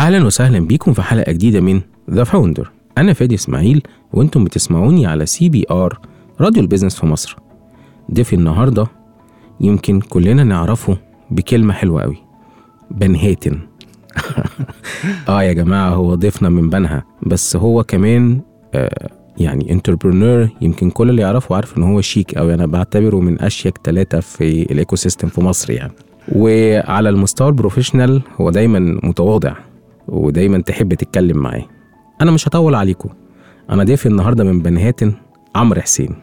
أهلا وسهلا بيكم في حلقة جديدة من The Founder أنا فادي إسماعيل وأنتم بتسمعوني على CBR راديو ال business في مصر. ضيفي النهارده يمكن كلنا نعرفه بكلمة حلوة قوي. بنهاتن آه يا جماعة هو ضيفنا من بنها بس هو كمان آه يعني entrepreneur يمكن كل اللي يعرفه عارف إن هو شيك أو أنا بعتبره من أشيك ثلاثة في ال ecosystem في مصر يعني. وعلى المستوى ال professional هو دايما متواضع. ودايما تحب تتكلم معاه أنا مش هطول عليكم أنا ضيفي النهارده من بنهاتن عمرو حسين.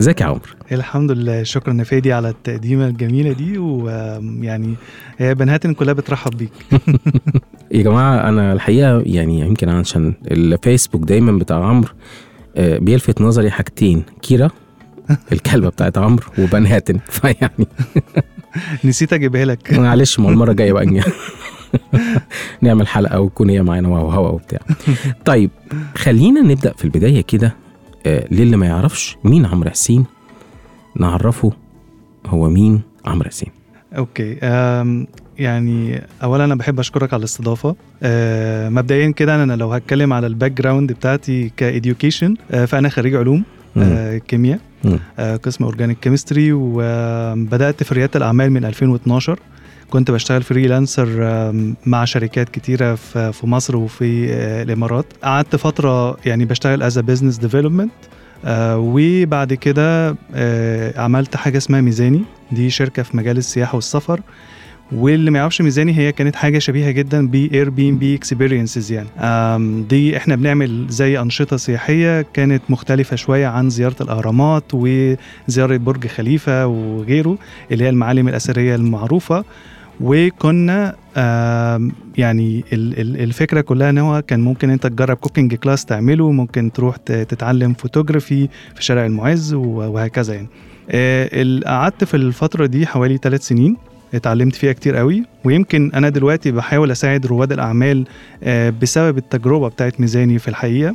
ازيك يا عمرو؟ الحمد لله. شكرا يا فادي على التقديمة الجميلة دي ويعني بنهاتن كلها بترحب بيك. يا جماعة أنا الحقيقة يعني يمكن عشان الفيسبوك دايما بتاع عمرو آه، بيلفت نظري حاجتين كيرا الكلبة بتاعت عمرو وبنهاتن فيعني نسيت أجيبها لك. معلش ما المرة الجاية بقى نعمل حلقة وتكون هي معانا وهو هوا وبتاع. طيب خلينا نبدأ في البداية كده. آه، للي ما يعرفش مين عمرو حسين نعرفه هو مين عمرو حسين. أوكي يعني اولا أنا بحب أشكرك على الاستضافة. أه مبدئيا كده أنا لو هتكلم على ال background بتاعتي ك education أه فأنا خريج علوم أه كيمياء. أه قسم organic chemistry وبدأت في ريادة الأعمال من 2012 كنت بشتغل freelancer مع شركات كتيرة في مصر وفي آه، الإمارات. قعدت فترة يعني بشتغل as business development وبعد كده آه، عملت حاجة اسمها ميزاني. دي شركة في مجال السياحة والسفر. واللي ما يعرفش ميزاني هي كانت حاجة شبيهة جدا ب Airbnb experiences يعني دي إحنا بنعمل زي أنشطة سياحية كانت مختلفة شوية عن زيارة الأهرامات وزيارة برج خليفة وغيره اللي هي المعالم الأثرية المعروفة. وكنا يعني ال- ال- الفكرة كلها إن هو كان ممكن أنت تجرب cooking class تعمله ممكن تروح تتعلم فوتوغرافي في شارع المعز وهكذا يعني. آه، قعدت في الفترة دي حوالي ثلاث سنين اتعلمت فيها كتير قوي. ويمكن أنا دلوقتي بحاول أساعد رواد الأعمال آه، بسبب التجربة بتاعت ميزاني في الحقيقة.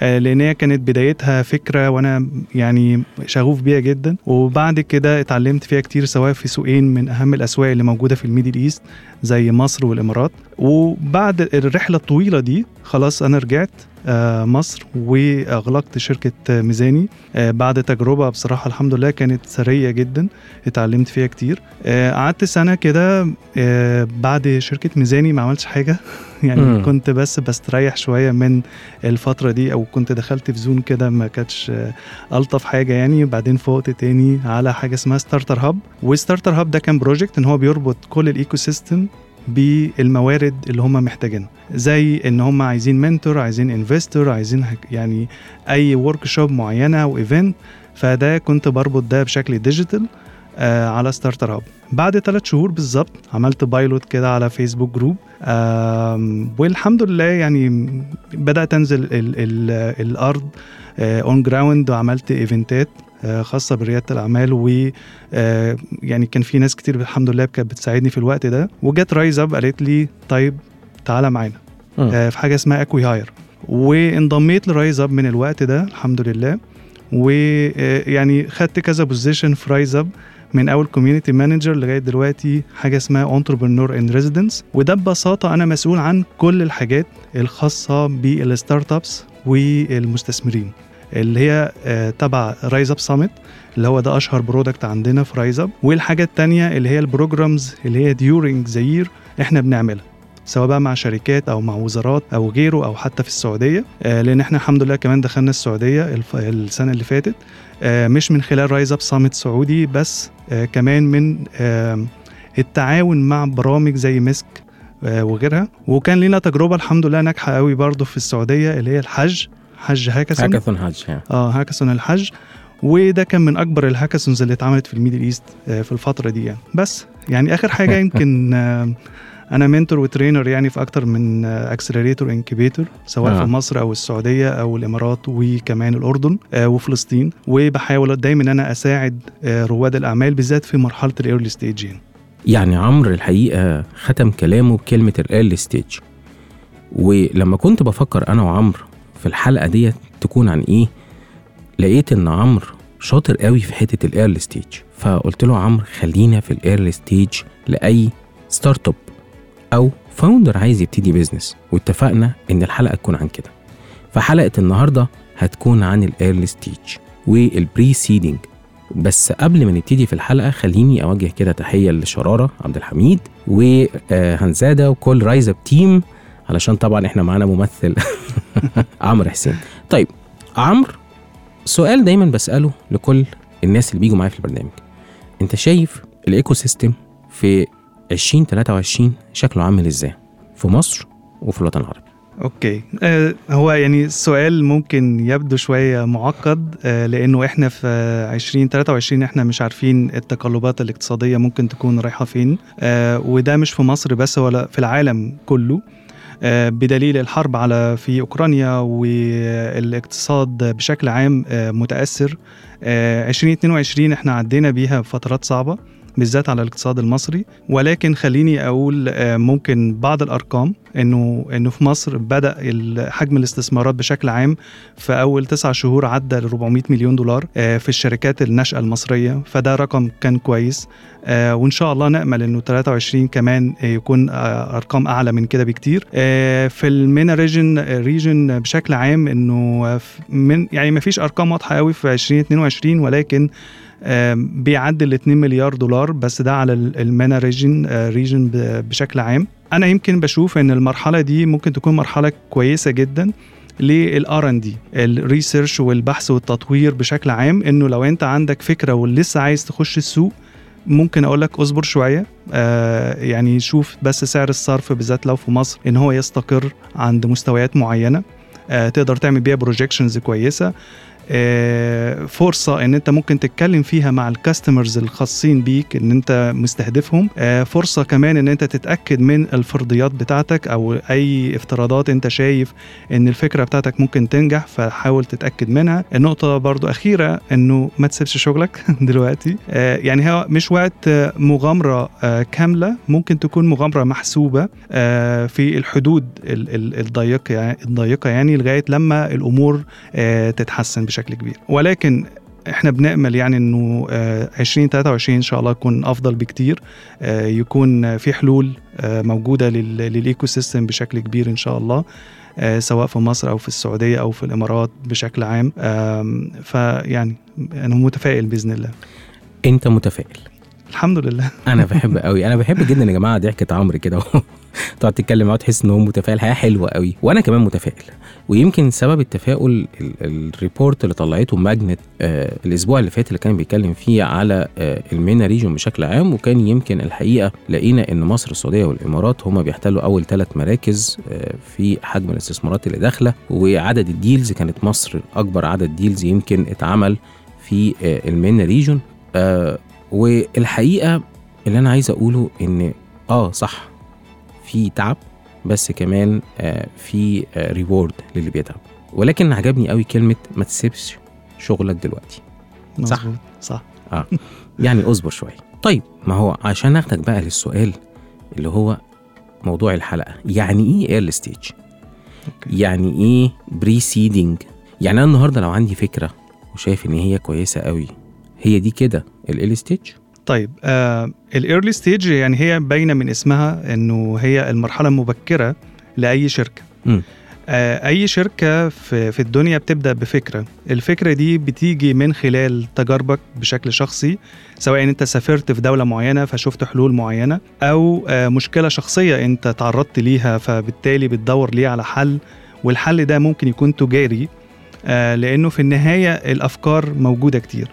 لأن هي كانت بدايتها فكرة وأنا يعني شغوف بيها جدا. وبعد كده اتعلمت فيها كتير سواء في سوقين من أهم الأسواق اللي موجودة في ال Middle East زي مصر والإمارات. وبعد الرحلة الطويلة دي خلاص أنا رجعت آه، مصر وأغلقت شركة آه، ميزاني. آه، بعد تجربة بصراحة الحمد لله كانت ثريه جدا اتعلمت فيها كتير. آه، قعدت سنة كده آه، بعد شركة ميزاني ما عملتش حاجة. يعني مم. كنت بس بستريح شوية من الفترة دي أو كنت دخلت في zone كده ما كانتش آه، ألطف حاجة يعني. بعدين فوقت تاني على حاجة اسمها Starter Hub و Starter Hub ده كان project إن هو بيربط كل ال ecosystem بالموارد اللي هم محتاجينها. زي إن هم عايزين mentor عايزين investor عايزين يعني أي work معينة أو event فده كنت بربط ده بشكل digital آه على Starter Hub بعد ثلاث شهور بالظبط عملت pilot كده على Facebook group آم، والحمد لله يعني بدأت أنزل ال ال الأرض on ground وعملت event ات آه، خاصة بريادة الأعمال و آه، يعني كان في ناس كتير الحمد لله كانت بتساعدني في الوقت ده. وجت RiseUp قالت لي طيب تعالى معانا. آه، في حاجة اسمها acqui-hire وانضميت ل RiseUp من الوقت ده الحمد لله. ويعني خدت كذا position في RiseUp من أول community manager لغاية دلوقتي حاجة اسمها entrepreneur in residence وده ببساطة أنا مسؤول عن كل الحاجات الخاصة بال startups والمستثمرين اللي هي آه، تبع RiseUp Summit اللي هو ده أشهر product عندنا في RiseUp والحاجة التانية اللي هي ال programs اللي هي during the year إحنا بنعملها سواء بقى مع شركات أو مع وزارات أو غيره أو حتى في السعودية آه، لأن إحنا الحمد لله كمان دخلنا السعودية السنة اللي فاتت آه، مش من خلال RiseUp Summit Saudi بس كمان من آه، التعاون مع برامج زي مسك آه، وغيرها. وكان لنا تجربة الحمد لله ناجحة قوي برضو في السعودية اللي هي الحج حج hackathon hackathon يعني. آه هاكاثون الحج وده كان من أكبر ال hackathons اللي اتعملت في ال Middle East آه، في الفترة دي يعني. بس يعني آخر حاجة يمكن آه، أنا mentor و trainer يعني في أكتر من accelerator incubator سواء آه. في مصر أو السعودية أو الإمارات وكمان الأردن آه، وفلسطين. وبحاول دايما إن أنا أساعد آه، رواد الأعمال بالذات في مرحلة ال early stage يعني. يعني عمرو الحقيقة ختم كلامه بكلمة ال early stage ولما كنت بفكر أنا وعمرو في الحلقة ديت تكون عن إيه لقيت إن عمرو شاطر قوي في حتة ال early stage فقلت له عمرو خلينا في ال early stage لأي startup أو founder عايز يبتدي business واتفقنا إن الحلقة تكون عن كده. فحلقة النهارده هتكون عن ال early stage وال pre-seeding بس قبل ما نبتدي في الحلقة خليني أوجه كده تحية لشرارة عبد الحميد وهنزاده وكل RiseUp team علشان طبعا إحنا معانا ممثل عمرو حسين. طيب عمرو سؤال دايما بسأله لكل الناس اللي بيجوا معايا في البرنامج. أنت شايف ال ecosystem في 2023 شكله عامل إزاي؟ في مصر وفي الوطن العربي. okay. آه هو يعني السؤال ممكن يبدو شوية معقد آه لأنه إحنا في 2023 إحنا مش عارفين التقلبات الاقتصادية ممكن تكون رايحة فين. آه وده مش في مصر بس ولا في العالم كله. آه بدليل الحرب على في أوكرانيا والاقتصاد بشكل عام آه متأثر. آه 2022 إحنا عدينا بيها بفترات صعبة. بالذات على الاقتصاد المصري. ولكن خليني أقول ممكن بعض الأرقام إنه إنه في مصر بدأ حجم الاستثمارات بشكل عام في أول تسعة شهور عدى ل 400 مليون دولار في الشركات الناشئة المصرية. فده رقم كان كويس وإن شاء الله نأمل إنه 23 كمان يكون أرقام أعلى من كده بكتير. في ال MENA region region بشكل عام إنه من يعني ما فيش أرقام واضحة قوي في 2022 ولكن بيعدي ال 2 مليار دولار بس ده على ال MENA region region بشكل عام. أنا يمكن بشوف إن المرحلة دي ممكن تكون مرحلة كويسة جدا لل R&D ال research والبحث والتطوير بشكل عام إنه لو أنت عندك فكرة ولسه عايز تخش السوق ممكن أقول لك اصبر شوية. آه يعني شوف بس سعر الصرف بالذات لو في مصر إن هو يستقر عند مستويات معينة. آه تقدر تعمل بيها projections كويسة. فرصة إن أنت ممكن تتكلم فيها مع ال customers الخاصين بيك إن أنت مستهدفهم. فرصة كمان إن أنت تتأكد من الفرضيات بتاعتك أو أي افتراضات أنت شايف إن الفكرة بتاعتك ممكن تنجح فحاول تتأكد منها. النقطة برضو أخيرة إنه ما تسيبش شغلك دلوقتي. يعني هو مش وقت مغامرة كاملة. ممكن تكون مغامرة محسوبة في الحدود الضيقة الضيقة يعني لغاية لما الأمور تتحسن بشكل كبير. ولكن إحنا بنأمل يعني إنه 2023 إن شاء الله يكون أفضل بكتير. يكون في حلول موجودة لل ecosystem بشكل كبير إن شاء الله سواء في مصر أو في السعودية أو في الإمارات بشكل عام. فيعني أنا متفائل بإذن الله. أنت متفائل؟ الحمد لله. أنا بحب قوي أنا بحب جدا يا جماعة ضحكة عمرو كده. تقعد تتكلم معاه تحس إن هو متفائل. حياه حلوة قوي وأنا كمان متفائل. ويمكن سبب التفاؤل ال report اللي طلعته ماجنت آه الأسبوع اللي فات اللي كان بيتكلم فيه على آه ال MENA region بشكل عام. وكان يمكن الحقيقة لقينا إن مصر السعودية والإمارات هما بيحتلوا أول ثلاث مراكز آه في حجم الاستثمارات اللي داخلة. وعدد ال deals كانت مصر أكبر عدد deals يمكن اتعمل في آه ال MENA region آه والحقيقة اللي أنا عايز أقوله إن آه صح في تعب بس كمان آه في آه reward للي بيتعب. ولكن عجبني قوي كلمة ما تسيبش شغلك دلوقتي. صح. صح. آه يعني اصبر شوية. طيب ما هو عشان أخدك بقى للسؤال اللي هو موضوع الحلقة يعني إيه early stage. يعني إيه pre-seeding يعني أنا النهارده لو عندي فكرة وشايف إن هي كويسة قوي هي دي كده. ال early stage طيب آه ال early stage يعني هي باينة من اسمها إنه هي المرحلة المبكره لأي شركة. مم. آه أي شركة في, في الدنيا بتبدأ بفكرة. الفكرة دي بتيجي من خلال تجاربك بشكل شخصي سواء أنت سافرت في دولة معينة فشفت حلول معينة أو آه مشكلة شخصية أنت تعرضت ليها فبالتالي بتدور ليه على حل والحل ده ممكن يكون تجاري. آه لأنه في النهاية الأفكار موجودة كتير.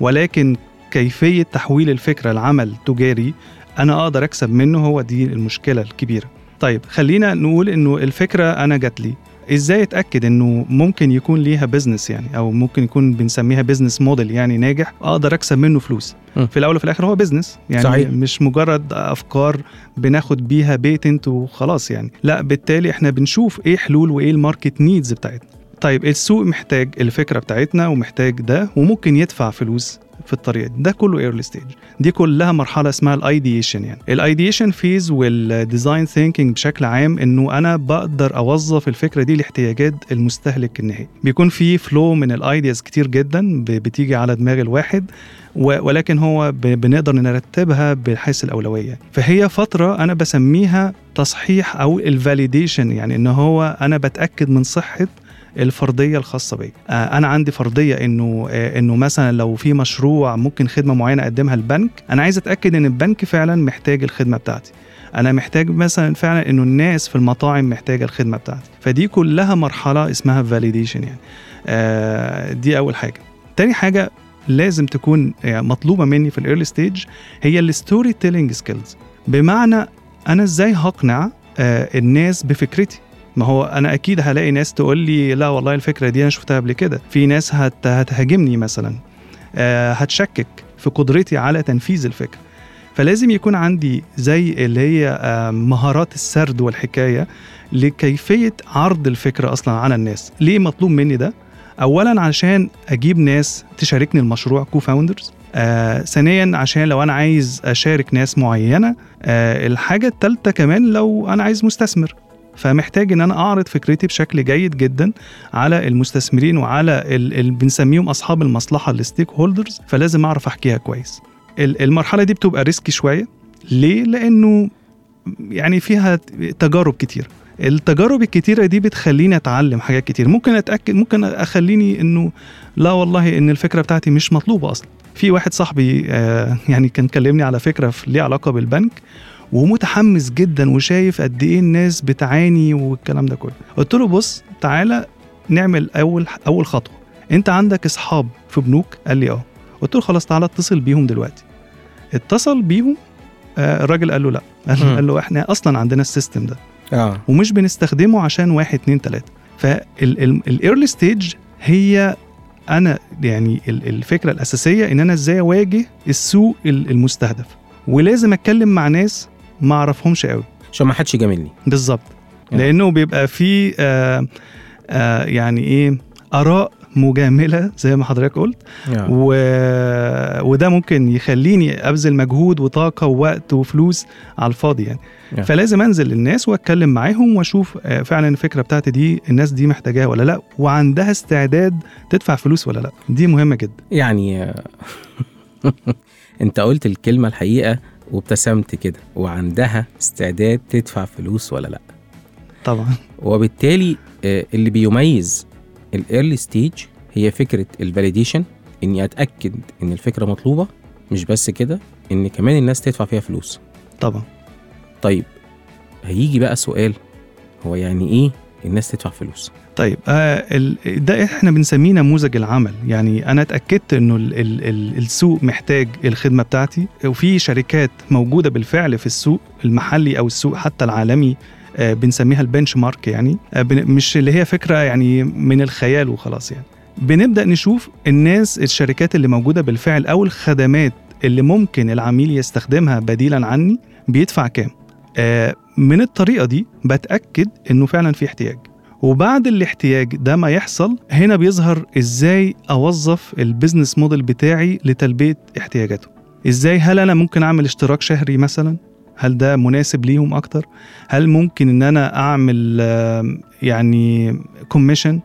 ولكن كيفية تحويل الفكرة لعمل تجاري أنا أقدر أكسب منه هو دي المشكلة الكبيرة. طيب خلينا نقول إنه الفكرة أنا جات لي. إزاي أتأكد إنه ممكن يكون ليها business يعني أو ممكن يكون بنسميها business model يعني ناجح أقدر أكسب منه فلوس؟ م. في الأول وفي الآخر هو business يعني صحيح. مش مجرد أفكار بناخد بيها patent وخلاص يعني. لا بالتالي إحنا بنشوف إيه حلول وإيه ال market needs بتاعتنا. طيب السوق محتاج الفكرة بتاعتنا ومحتاج ده وممكن يدفع فلوس في الطريقة دي ده كله early stage دي كلها مرحلة اسمها ال ideation يعني. ال ideation phase وال design thinking بشكل عام إنه أنا بقدر أوظف الفكرة دي لاحتياجات المستهلك النهائي. بيكون في flow من ال ideas كتير جدا بتيجي على دماغ الواحد ولكن هو بنقدر نرتبها بحيث الأولوية. فهي فترة أنا بسميها تصحيح أو ال validation يعني إن هو أنا بتأكد من صحة الفرضية الخاصة بي آه، أنا عندي فرضية إنه آه، إنه مثلا لو في مشروع ممكن خدمة معينة أقدمها البنك أنا عايز أتأكد إن البنك فعلا محتاج الخدمة بتاعتي. أنا محتاج مثلا فعلا إنه الناس في المطاعم محتاجة الخدمة بتاعتي. فدي كلها مرحلة اسمها validation يعني. آه، دي أول حاجة. تاني حاجة لازم تكون مطلوبة مني في ال early stage هي ال storytelling skills بمعنى أنا إزاي هقنع الناس بفكرتي؟ ما هو أنا أكيد هلاقي ناس تقول لي لا والله الفكرة دي أنا شفتها قبل كده. في ناس هت هتهاجمني مثلا آه هتشكك في قدرتي على تنفيذ الفكرة. فلازم يكون عندي زي اللي هي آه مهارات السرد والحكاية لكيفية عرض الفكرة أصلا على الناس. ليه مطلوب مني ده؟ اولا عشان أجيب ناس تشاركني المشروع co-founders آه ثانيا عشان لو أنا عايز أشارك ناس معينة آه الحاجة الثالثه كمان لو أنا عايز مستثمر. فمحتاج إن أنا أعرض فكرتي بشكل جيد جدا على المستثمرين وعلى اللي بنسميهم أصحاب المصلحة ال stakeholders فلازم أعرف أحكيها كويس. المرحلة دي بتبقى risky شوية. ليه؟ لأنه يعني فيها تجارب كتير. التجارب الكتيرة دي بتخليني أتعلم حاجات كتير. ممكن أتأكد ممكن أخليني إنه لا والله إن الفكرة بتاعتي مش مطلوبة أصلا. في واحد صاحبي آه يعني كان كلمني على فكرة ليها علاقة بالبنك. ومتحمس جدا وشايف قد إيه الناس بتعاني والكلام ده كله. قلت له بص تعالى نعمل أول أول خطوة. أنت عندك أصحاب في بنوك؟ قال لي آه. قلت له خلاص تعالى اتصل بيهم دلوقتي. اتصل بيهم آه الراجل قال له لا. قال, قال له إحنا أصلا عندنا ال system ده. آه. ومش بنستخدمه عشان واحد اتنين تلاتة. فال early stage هي أنا يعني الفكرة الأساسية إن أنا إزاي أواجه السوق المستهدف. ولازم أتكلم مع ناس ما أعرفهمش قوي عشان ما حدش يجاملني. بالظبط. لأنه بيبقى في آه آه يعني إيه آراء مجاملة زي ما حضرتك قلت. و... وده ممكن يخليني أبذل مجهود وطاقة ووقت وفلوس على الفاضي يعني. yeah. فلازم أنزل للناس وأتكلم معاهم وأشوف فعلا الفكرة بتاعتي دي الناس دي محتاجاها ولا لأ وعندها استعداد تدفع فلوس ولا لأ. دي مهمة جدا. يعني أنت قلت الكلمة الحقيقة وابتسمت كده وعندها استعداد تدفع فلوس ولا لأ. طبعا. وبالتالي اللي بيميز ال early stage هي فكرة ال validation إني أتأكد إن الفكرة مطلوبة مش بس كده إن كمان الناس تدفع فيها فلوس. طبعا. طيب هيجي بقى سؤال هو يعني إيه الناس تدفع فلوس؟ طيب آه ده إحنا بنسميه نموذج العمل. يعني أنا اتأكدت إنه ال ال ال السوق محتاج الخدمة بتاعتي وفي شركات موجودة بالفعل في السوق المحلي أو السوق حتى العالمي آه بنسميها ال benchmark يعني. آه مش اللي هي فكرة يعني من الخيال وخلاص يعني. بنبدأ نشوف الناس الشركات اللي موجودة بالفعل أو الخدمات اللي ممكن العميل يستخدمها بديلا عني بيدفع كام؟ من الطريقة دي بتأكد إنه فعلا في احتياج. وبعد الاحتياج ده ما يحصل هنا بيظهر إزاي أوظف ال business model بتاعي لتلبية احتياجاته. إزاي هل أنا ممكن أعمل اشتراك شهري مثلا؟ هل ده مناسب ليهم أكتر؟ هل ممكن إن أنا أعمل يعني commission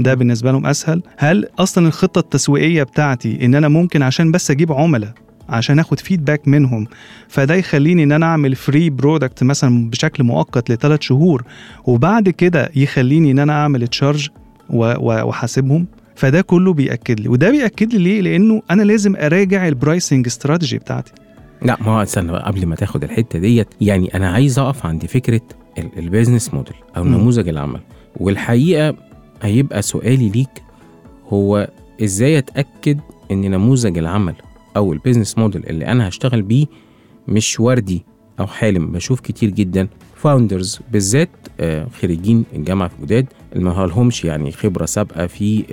ده بالنسبة لهم أسهل. هل أصلا الخطة التسويقية بتاعتي إن أنا ممكن عشان بس أجيب عملاء عشان آخد feedback منهم. فده يخليني إن أنا أعمل free product مثلا بشكل مؤقت لثلاث شهور وبعد كده يخليني إن أنا أعمل charge وأحاسبهم. فده كله بيأكد لي. وده بيأكد لي ليه؟ لأنه أنا لازم أراجع ال pricing strategy بتاعتي. لا ما هو استنى قبل ما تاخد الحتة ديت يعني أنا عايز أقف عند فكرة ال business model أو نموذج العمل. والحقيقة هيبقى سؤالي ليك هو إزاي أتأكد إن نموذج العمل أو ال business model اللي أنا هشتغل بيه مش وردي أو حالم. بشوف كتير جدا founders بالذات خريجين الجامعة في جداد اللي ما لهمش يعني خبرة سابقة في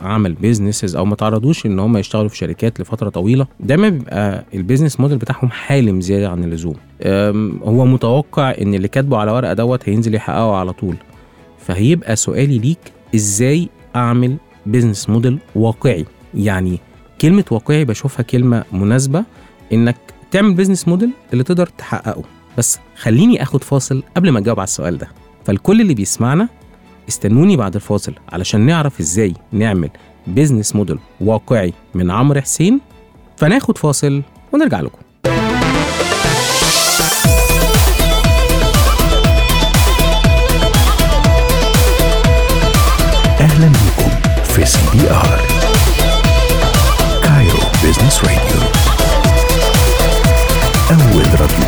عمل businesses أو ما تعرضوش إن هم يشتغلوا في شركات لفترة طويلة. دايما بيبقى ال business model بتاعهم حالم زيادة عن اللزوم. هو متوقع إن اللي كاتبه على ورقة دوت هينزل يحققه على طول. فهيبقى سؤالي ليك إزاي أعمل business model واقعي؟ يعني كلمة واقعي بشوفها كلمة مناسبة إنك تعمل business model اللي تقدر تحققه. بس خليني آخد فاصل قبل ما أجاوب على السؤال ده. فالكل اللي بيسمعنا استنوني بعد الفاصل علشان نعرف إزاي نعمل business model واقعي من عمرو حسين. فناخد فاصل ونرجع لكم.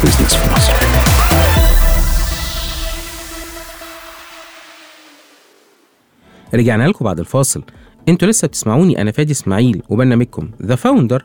بيزنس في مصر رجعنا لكم بعد الفاصل. أنتوا لسه بتسمعوني أنا فادي إسماعيل وبرنامجكم The Founder